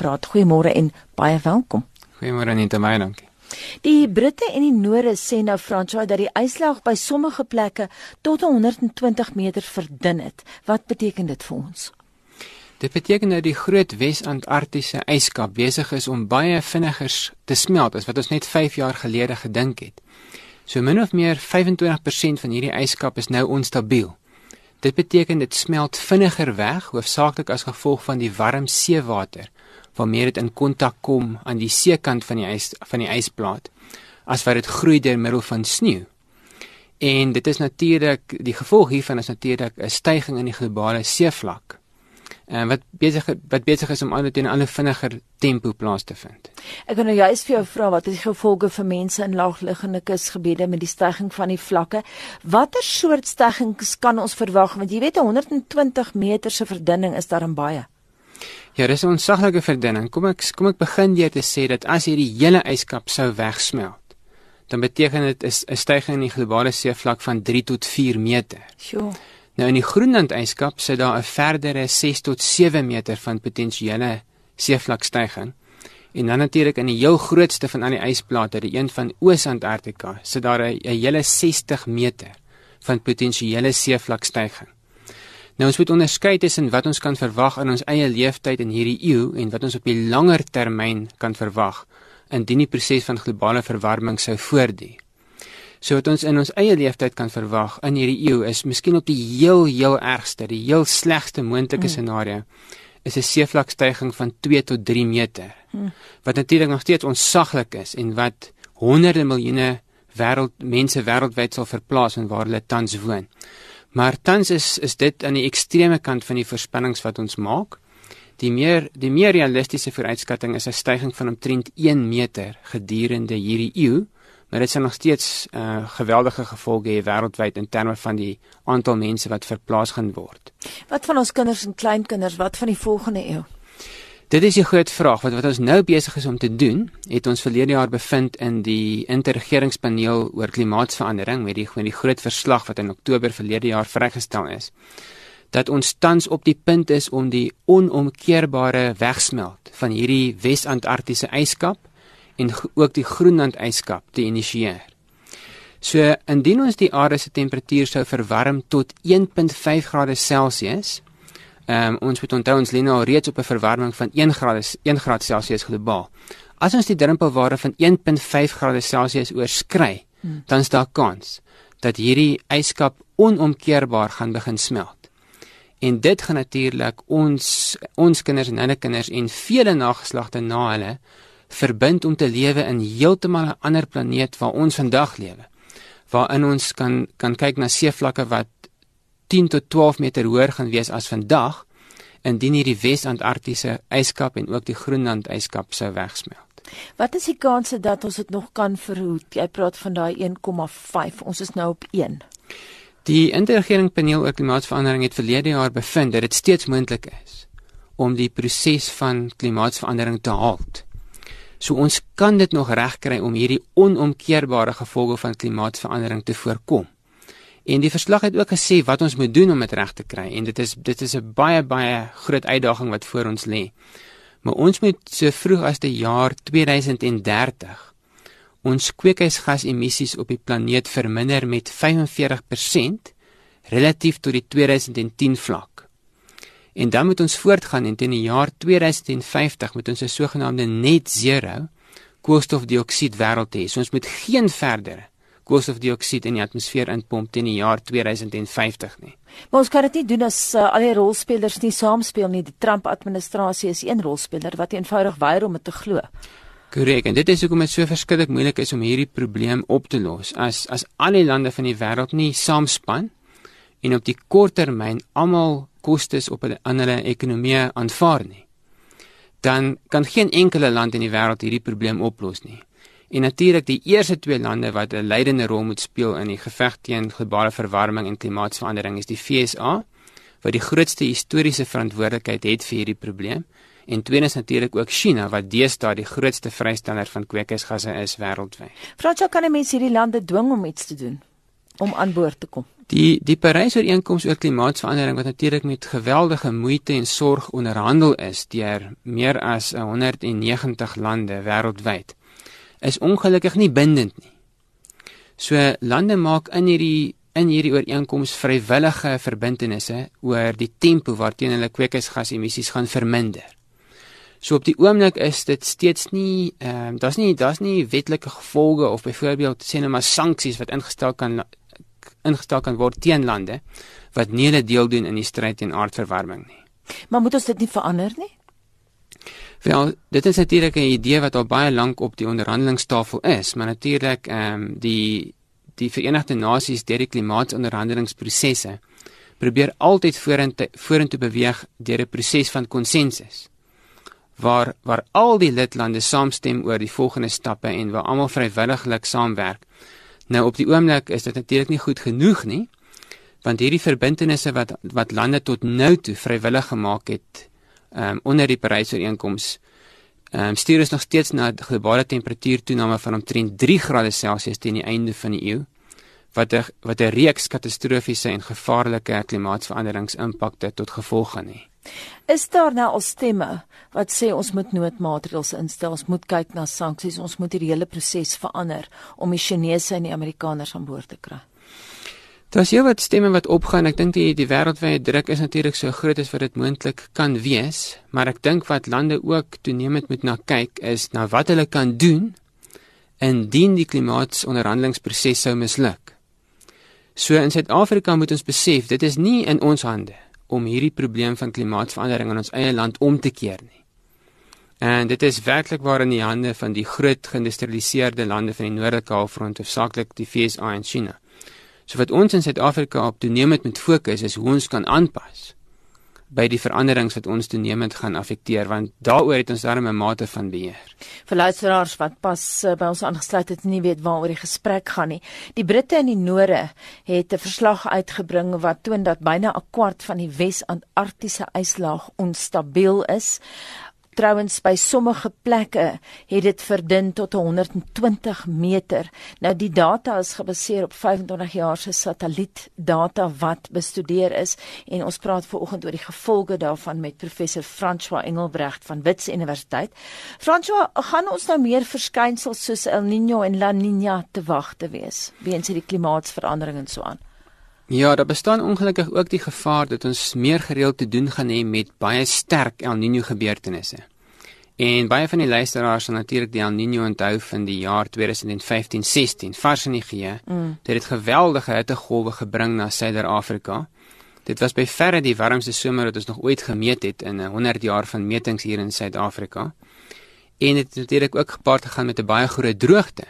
praat. Goeiemôre en baie welkom. Goeiemôre Anita, baie dankie. Die Britte en die Noore sê nou Fransjoe dat die yslaag by sommige plekke tot 120 meter verdun het. Wat beteken dit vir ons? Dit beteken dat die groot Wes-Antarktiese yskap besig is om baie vinniger te smelt as wat ons net 5 jaar gelede gedink het. So min of meer 25% van hierdie yskap is nou onstabiel. Dit beteken dit smelt vinniger weg, hoofsaaklik as gevolg van die warm seewater waarmee dit in kontak kom aan die seekant van die ys van die ysplaat as wat dit groei deur middel van sneeu. En dit is natuurlik die gevolg hiervan is natuurlik 'n stygings in die globale seevlak en wat besig wat besig is om al teen 'n ander vinniger tempo plaas te vind. Ek wil nou juist vir jou vra wat is die gevolge vir mense in laagliggende kusgebiede met die stygings van die vlakke? Watter soort stygings kan ons verwag want jy weet 120 meter se verdunning is daar in baie. Ja, dis 'n onsaglike verdunning. Kom ek kom ek begin deur te sê dat as hierdie hele yskap sou wegsmelt, dan beteken dit is 'n stygings in die globale seevlak van 3 tot 4 meter. Sjoe. Nou in die Groenland yskap sit daar 'n verdere 6 tot 7 meter van potensiële seevlakstygings. En dan natuurlik in die heel grootste van al die ysplate, die een van Oos-Antarktika, sit daar 'n hele 60 meter van potensiële seevlakstygings. Nou ons moet onderskei tussen wat ons kan verwag in ons eie leeftyd in hierdie eeu en wat ons op die langer termyn kan verwag indien die proses van globale verwarming sou voortduur. So wat ons in ons eie leeftyd kan verwag in hierdie eeu is miskien op die heel heel ergste, die heel slegste moontlike mm. scenario is 'n seevlakstygings van 2 tot 3 meter. Mm. Wat natuurlik nog steeds onsaglik is en wat honderde miljoene wêreld mense wêreldwyd sal verplaas en waar hulle tans woon. Maar tans is is dit aan die ekstreme kant van die voorspellings wat ons maak. Die meer die meer realistiese vooruitskatting is 'n stygings van omtrent 1 meter gedurende hierdie eeu maar dit sal nog steeds uh, geweldige gevolge hê wêreldwyd in terme van die aantal mense wat verplaas gaan word. Wat van ons kinders en kleinkinders, wat van die volgende eeu? Dit is 'n groot vraag. Wat wat ons nou besig is om te doen, het ons verlede jaar bevind in die interregeringspaneel oor klimaatsverandering met die met die groot verslag wat in Oktober verlede jaar vrygestel is. Dat ons tans op die punt is om die onomkeerbare wegsmelt van hierdie Wes-Antarktiese yskap en ook die Groenland yskap te initieer. So indien ons die aarde se temperatuur sou verwarm tot 1.5 grade Celsius, ehm um, ons moet onthou ons lê nou reeds op 'n verwarming van 1 grade 1 grade Celsius globaal. As ons die drempelwaarde van 1.5 grade Celsius oorskry, hmm. dan is daar kans dat hierdie yskap onomkeerbaar gaan begin smelt. En dit gaan natuurlik ons ons kinders en hulle kinders en vele nageslagte na hulle verbind om te lewe in heeltemal 'n ander planeet waar ons vandag lewe. Waarin ons kan kan kyk na seevlakke wat 10 tot 12 meter hoër gaan wees as vandag indien hierdie Wes-Antarktiese yskap en ook die Groenland yskap sou wegsmelt. Wat is die kanse dat ons dit nog kan verhoed? Jy praat van daai 1,5. Ons is nou op 1. Die interregeringspaneel oor klimaatsverandering het verlede jaar bevind dat dit steeds moontlik is om die proses van klimaatsverandering te halt. So ons kan dit nog regkry om hierdie onomkeerbare gevolge van klimaatsverandering te voorkom. En die verslag het ook gesê wat ons moet doen om dit reg te kry en dit is dit is 'n baie baie groot uitdaging wat voor ons lê. Maar ons moet so vroeg as die jaar 2030 ons kweekhuisgasemissies op die planeet verminder met 45% relatief tot die 2010 vlak. En dan moet ons voortgaan en teen die jaar 2050 moet ons 'n sogenaamde net zero koolstofdioksied wêreld hê. So ons moet geen verdere koolstofdioksied in die atmosfeer inpomp teen die jaar 2050 nie. Maar ons kan dit nie doen as uh, al die rolspelers nie saamspeel nie. Die Trump administrasie is een rolspeler wat eenvoudig weier om dit te glo. Korrek. En dit is hoekom dit so verskriklik moeilik is om hierdie probleem op te los. As as al die lande van die wêreld nie saamspan en op die kort termyn almal kostes op hulle aan hulle ekonomie aanvaar nie, dan kan geen enkele land in die wêreld hierdie probleem oplos nie. En natuurlik die eerste twee lande wat 'n leidende rol moet speel in die geveg teen globale verwarming en klimaatsverandering is die FSA wat die grootste historiese verantwoordelikheid het vir hierdie probleem en tweedens natuurlik ook China wat deesdae die grootste vrysteller van kweekhuisgasse is wêreldwyd. Fransjo kan mense hierdie lande dwing om iets te doen? om aan boord te kom. Die die Parys-ooreenkoms oor klimaatsverandering wat natuurlik met geweldige moeite en sorg onderhandel is deur meer as 190 lande wêreldwyd, is ongelukkig nie bindend nie. So lande maak in hierdie in hierdie ooreenkoms vrywillige verbintenisse oor die tempo waarteen hulle kweekhuisgasemissies gaan verminder. So op die oomblik is dit steeds nie ehm uh, daar's nie daar's nie wetlike gevolge of byvoorbeeld sê net maar sanksies wat ingestel kan ingestel kan word teen lande wat nie hulle deel doen in die stryd teen aardverwarming nie. Maar moet ons dit nie verander nie? Wel, dit is natuurlik 'n idee wat al baie lank op die onderhandelingstafel is, maar natuurlik ehm um, die die Verenigde Nasies deur die klimaatonderhandelingsprosesse probeer altyd vorentoe vorentoe beweeg deur 'n proses van konsensus waar waar al die lidlande saamstem oor die volgende stappe en waar almal vrywilliglik saamwerk. Nou op die oomblik is dit natuurlik nie goed genoeg nie want hierdie verbintenisse wat wat lande tot nou toe vrywillig gemaak het um, onder die Parys-ooreenkoms um, stuur ons nog steeds na 'n globale temperatuurtoename van omtrent 3 grade Celsius teen die einde van die eeu wat 'n wat 'n reeks katastrofiese en gevaarlike klimaatsveranderingsimpakte tot gevolg gaan hê. Is daar nou al stemme wat sê ons moet noodmaatreëls instel, ons moet kyk na sanksies, ons moet hierdie hele proses verander om die Chinese en die Amerikaners aan boord te kry? Daar's hier wat stemme wat opgaan. Ek dink die die wêreldwye druk is natuurlik so groot as wat dit moontlik kan wees, maar ek dink wat lande ook toenemend moet na kyk is na wat hulle kan doen indien die klimaatsonderhandelingsproses sou misluk. So in Suid-Afrika moet ons besef, dit is nie in ons hande om hierdie probleem van klimaatsverandering in ons eie land om te keer nie. En dit is werklik waar in die hande van die groot geïndustrialiseerde lande van die noordelike halfrond, hoofsaaklik die VSA en China. So wat ons in Suid-Afrika op toenemend moet fokus is hoe ons kan aanpas by die veranderings wat ons toenemend gaan affekteer want daaroor het ons darem 'n mate van beheer. Vir luisteraars wat pas uh, by ons aangesluit het en nie weet waaroor die gesprek gaan nie. Die Britte in die noorde het 'n verslag uitgebring wat toon dat byna 'n kwart van die Wes-Antarktiese yslaag onstabiel is trouens by sommige plekke het dit verdun tot 120 meter. Nou die data is gebaseer op 25 jaar se satellietdata wat bestudeer is en ons praat veraloggend oor die gevolge daarvan met professor François Engelbrecht van Wits Universiteit. François, gaan ons nou meer verskynsels soos El Niño en La Niña te wag te wees weens hierdie klimaatsverandering en so aan? Ja, daar bestaan ongelukkig ook die gevaar dat ons meer gereeld te doen gaan hê met baie sterk El Niño gebeurtenisse. En baie van die luisteraars sal natuurlik die El Niño onthou van die jaar 2015-16, vars in die geë. Mm. Dit het geweldige hittegolwe gebring na Suider-Afrika. Dit was by verre die warmste somer wat ons nog ooit gemeet het in 100 jaar van metings hier in Suid-Afrika. En dit het natuurlik ook gepaard gegaan met 'n baie groot droogte.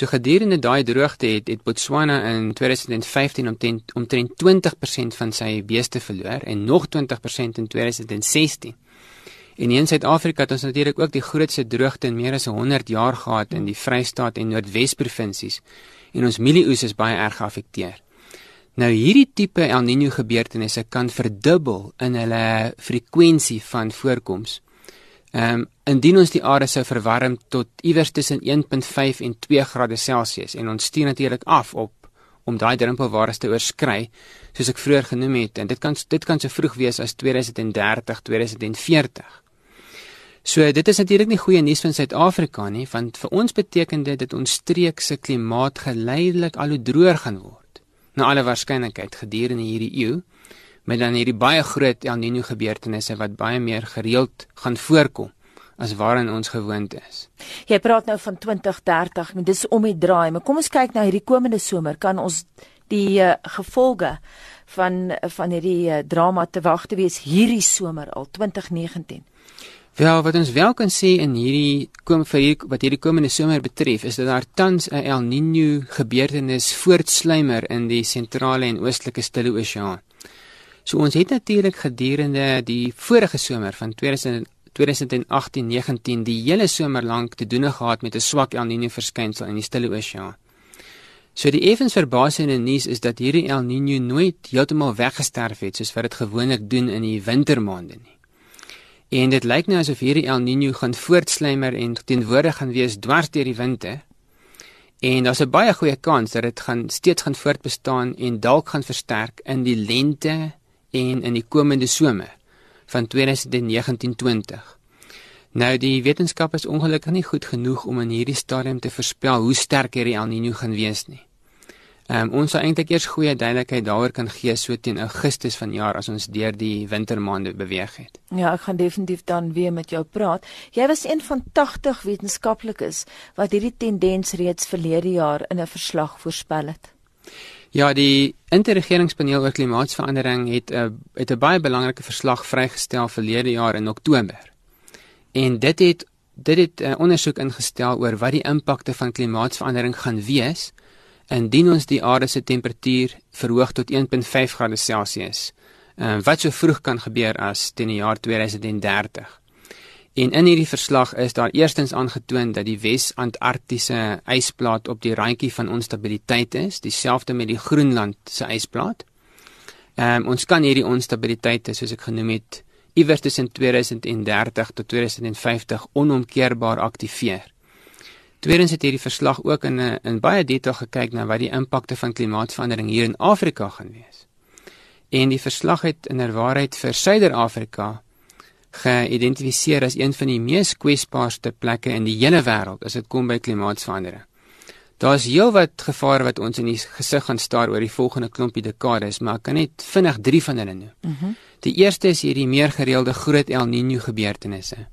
So gedurende daai droogte het, het Botswana in 2015 omtrent omtrent 20% van sy beeste verloor en nog 20% in 2016. En in Suid-Afrika het ons natuurlik ook die grootste droogte in meer as 100 jaar gehad in die Vrystaat en Noordwes provinsies en ons mielieoes is baie erg geaffekteer. Nou hierdie tipe El Niño gebeurtenisse kan verdubbel in hulle frekwensie van voorkoms. Ehm um, indien ons die aarde sou verwarm tot iewers tussen 1.5 en 2 grade Celsius en ons stuur natuurlik af op om daai drempelwaardes te oorskry soos ek vroeër genoem het en dit kan dit kan so vroeg wees as 2030 2040. So dit is natuurlik nie goeie nuus vir Suid-Afrika nie want vir ons beteken dit dat ons streek se klimaat geleidelik al hoe droër gaan word. Na alle waarskynlikheid gedurende hierdie eeu met dan hierdie baie groot El Niño gebeurtenisse wat baie meer gereeld gaan voorkom as waarin ons gewoond is. Jy praat nou van 2030, maar dis om die draai, maar kom ons kyk na hierdie komende somer, kan ons die uh, gevolge van van hierdie uh, drama te wag te wees hierdie somer al 2019. Wel, wat ons wel kan sê in hierdie kom vir hier, wat hierdie komende somer betref, is dat daar tans 'n El Niño gebeurtenis voortsluimer in die sentrale en oostelike Stille Oseaan. So ons het natuurlik gedurende die vorige somer van 2018-19 die hele somer lank te doen gehad met 'n swak El Niño verskynsel in die Stille Oseaan. So die effens verbasende nuus is dat hierdie El Niño nooit heeltemal weggesterf het soos wat dit gewoonlik doen in die wintermaande nie. En dit lyk nou asof hierdie El Niño gaan voortslymer en teenwoordig gaan wees dwars deur die winter En daar's 'n baie goeie kans dat dit gaan steeds gaan voortbestaan en dalk gaan versterk in die lente en in die komende somer van 2019-20. Nou die wetenskap is ongelukkig nie goed genoeg om in hierdie stadium te voorspel hoe sterk hierdie El Niño gaan wees nie. Ehm um, ons sal eintlik eers goeie duidelikheid daaroor kan gee so teen Augustus vanjaar as ons deur die wintermaande beweeg het. Ja, ek gaan definitief dan weer met jou praat. Jy was een van 80 wetenskaplikes wat hierdie tendens reeds verlede jaar in 'n verslag voorspel het. Ja, die interregeringspaneel oor klimaatsverandering het 'n uh, het 'n baie belangrike verslag vrygestel verlede jaar in Oktober. En dit het dit het 'n uh, ondersoek ingestel oor wat die impakte van klimaatsverandering gaan wees indien ons die aarde se temperatuur verhoog tot 1.5 grade Celsius. Ehm uh, wat so vroeg kan gebeur as teen die jaar 2030. En in hierdie verslag is daar eerstens aangetoon dat die Wes-Antarktiese ysplaat op die randjie van onstabiliteit is, dieselfde met die Groenland se ysplaat. Ehm um, ons kan hierdie onstabiliteite soos ek genoem het iewers tussen 2030 tot 2050 onomkeerbaar aktiveer. Tweedens het hierdie verslag ook in 'n in baie detail gekyk na wat die impakte van klimaatsverandering hier in Afrika gaan wees. En die verslag het inderwaarheid vir Suider-Afrika geïdentifiseer as een van die mees kwesbaarste plekke in die hele wêreld as dit kom by klimaatsverandering. Daar's heelwat gevare wat ons in die gesig gaan staar oor die volgende klompie dekades, maar ek kan net vinnig 3 van hulle noem. Mm die eerste is hierdie meer gereelde groot El Niño gebeurtenisse.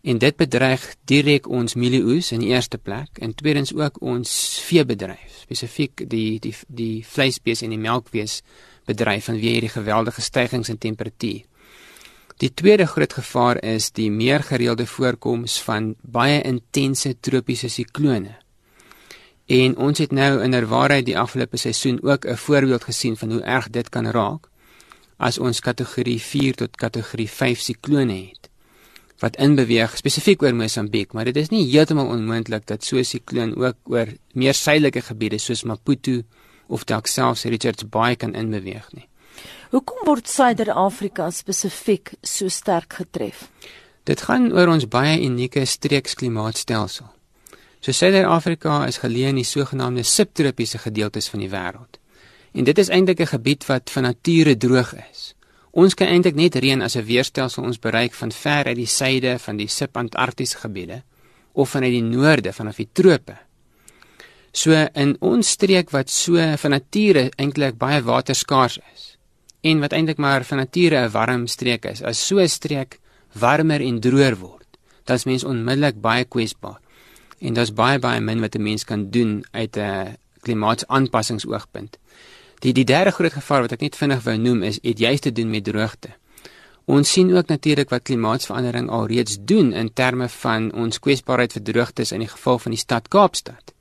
En dit bedreig direk ons mielieoes in die eerste plek en tweedens ook ons veebedryf, spesifiek die die die vleisbees en die melkbees bedryf vanweë hierdie geweldige stygings in temperatuur. Die tweede groot gevaar is die meer gereelde voorkoms van baie intense tropiese siklone. En ons het nou inderwaarheid die afgelope seisoen ook 'n voorbeeld gesien van hoe erg dit kan raak as ons kategorie 4 tot kategorie 5 siklone het wat inbeweeg spesifiek oor Mosambiek, maar dit is nie heeltemal onmoontlik dat so 'n sikloon ook oor meer suidelike gebiede soos Maputo of dalk selfs Richards Bay kan inbeweeg nie. Hoekom word Suider-Afrika spesifiek so sterk getref? Dit gaan oor ons baie unieke streeksklimaatstelsel. So Suider-Afrika is geleë in die sogenaamde subtropiese gedeeltes van die wêreld. En dit is eintlik 'n gebied wat van nature droog is. Ons kan eintlik net reën as 'n weerstelsel ons bereik van ver uit die suide van die subantarktiese gebiede of vanuit die noorde vanaf die trope. So in ons streek wat so van nature eintlik baie waterskaars is en wat eintlik maar van nature 'n warm streek is, as so 'n streek warmer en droër word, dan is mens onmiddellik baie kwesbaar. En daar's baie baie min wat 'n mens kan doen uit 'n klimaatsaanpassingsoogpunt. Die die derde groot gevaar wat ek net vinnig wou noem is het juist te doen met droogte. Ons sien ook natuurlik wat klimaatsverandering alreeds doen in terme van ons kwesbaarheid vir droogtes in die geval van die stad Kaapstad.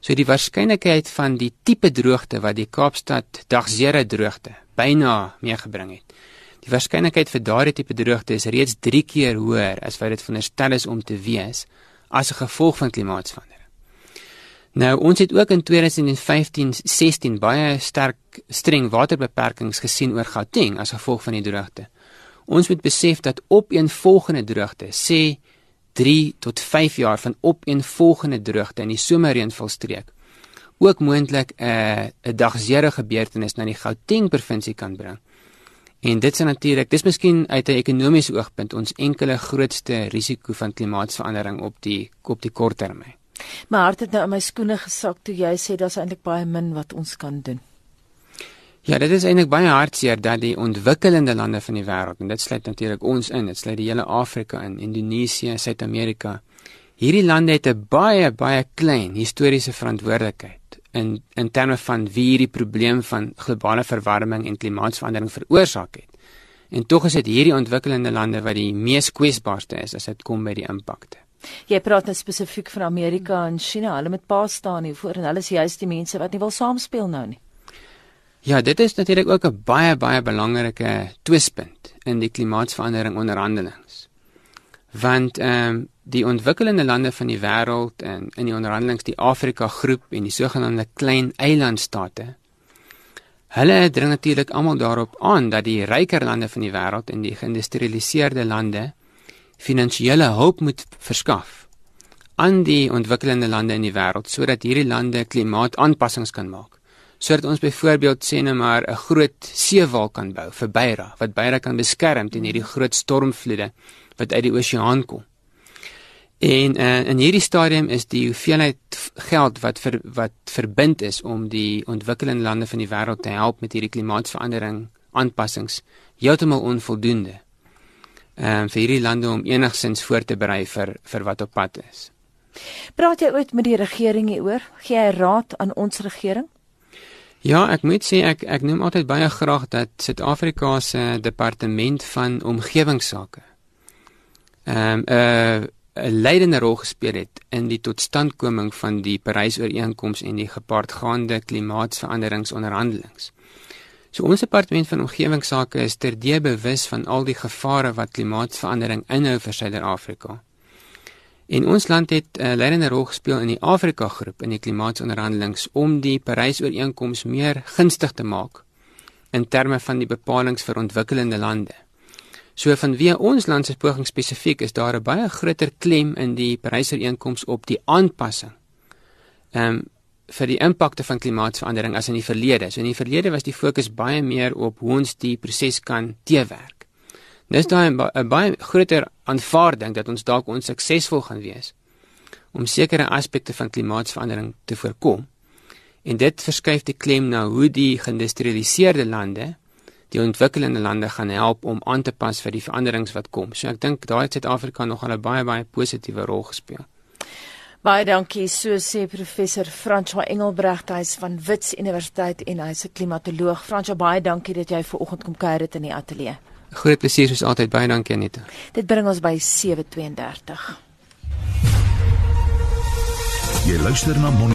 So die waarskynlikheid van die tipe droogte wat die Kaapstad dagsere droogte byna meegebring het. Die waarskynlikheid vir daardie tipe droogte is reeds 3 keer hoër as wat dit veronderstel is om te wees as 'n gevolg van klimaatsverandering. Nou ons het ook in 2015-16 baie sterk streng waterbeperkings gesien oor Gauteng as gevolg van die droogte. Ons moet besef dat op een volgende droogte, sê 3 tot 5 jaar van op een volgende droogte in die somerreënvalstreek, ook moontlik 'n uh, 'n dagsere gebeurtenis na die Gauteng provinsie kan bring. En dit is natuurlik, dis miskien uit 'n ekonomiese oogpunt ons enkele grootste risiko van klimaatsverandering op die op die kort termyn. My hart het nou in my skoene gesak toe jy sê daar's eintlik baie min wat ons kan doen. Ja, dit is eintlik baie hartseer dat die ontwikkelende lande van die wêreld en dit sluit natuurlik ons in, dit sluit die hele Afrika in, Indonesië, Suid-Amerika. Hierdie lande het 'n baie baie klein historiese verantwoordelikheid in in terme van wie hierdie probleem van globale verwarming en klimaatsverandering veroorsaak het. En tog is dit hierdie ontwikkelende lande wat die mees kwesbaarste is as dit kom by die impakte. Jy praat nou spesifiek van Amerika en China. Hulle met pa staan hier voor en hulle is juist die mense wat nie wil saamspeel nou nie. Ja, dit is natuurlik ook 'n baie baie belangrike twispunt in die klimaatsverandering onderhandelings. Want ehm um, die ontwikkelende lande van die wêreld en in die onderhandelings die Afrika groep en die sogenaamde klein eilandstate Hulle dring natuurlik almal daarop aan dat die ryker lande van die wêreld en die geïndustrialiseerde lande finansiële hulp moet verskaf aan die ontwikkelende lande in die wêreld sodat hierdie lande klimaataanpassings kan maak. Sodat ons byvoorbeeld sê net maar 'n groot seewal kan bou vir Beira wat Beira kan beskerm teen hierdie groot stormvloede wat uit die oseaan kom. En uh, in hierdie stadium is die hoeveelheid geld wat vir wat verbind is om die ontwikkelende lande van die wêreld te help met hierdie klimaatsverandering aanpassings heeltemal onvoldoende. Ehm um, vir hierdie lande om enigsins voor te berei vir vir wat op pad is. Praat jy ooit met die regering hieroor? Gee jy raad aan ons regering? Ja, ek moet sê ek ek noem altyd baie graag dat Suid-Afrika se departement van omgewingsake ehm um, 'n uh, 'n leidende rol gespeel het in die totstandkoming van die Parys-ooreenkoms en die gepaardgaande klimaatsveranderingsonderhandelinge. So ons departement van omgewingsake is terdee bewus van al die gevare wat klimaatsverandering inhou vir Suider-Afrika. En ons land het 'n uh, leidende rol gespeel in die Afrika groep in die klimaatsonderhandelinge om die Parys-ooreenkoms meer gunstig te maak in terme van die bepalinge vir ontwikkelende lande. So vanweë ons land se poging spesifiek is daar 'n baie groter klem in die Parys-ooreenkoms op die aanpassing. Ehm um, vir die impakte van klimaatsverandering as in die verlede. So in die verlede was die fokus baie meer op hoe ons die proses kan teewerk. Dis daai 'n baie groter aanvaarding dat ons dalk onsuksesvol gaan wees om sekere aspekte van klimaatsverandering te voorkom. En dit verskuif die klem na hoe die geïndustrialiseerde lande die ontwikkelende lande gaan help om aan te pas vir die veranderings wat kom. So ek dink daai Suid-Afrika nog al 'n baie baie positiewe rol gespeel. Baie dankie, so sê professor François Engelbrecht, hy's van Wits Universiteit en hy's 'n klimatoloog. François, baie dankie dat jy ver oggend kom kuier dit in die ateljee. Groot plesier soos altyd. Baie dankie Anita. Dit bring ons by 7:32. Jy luister na Mon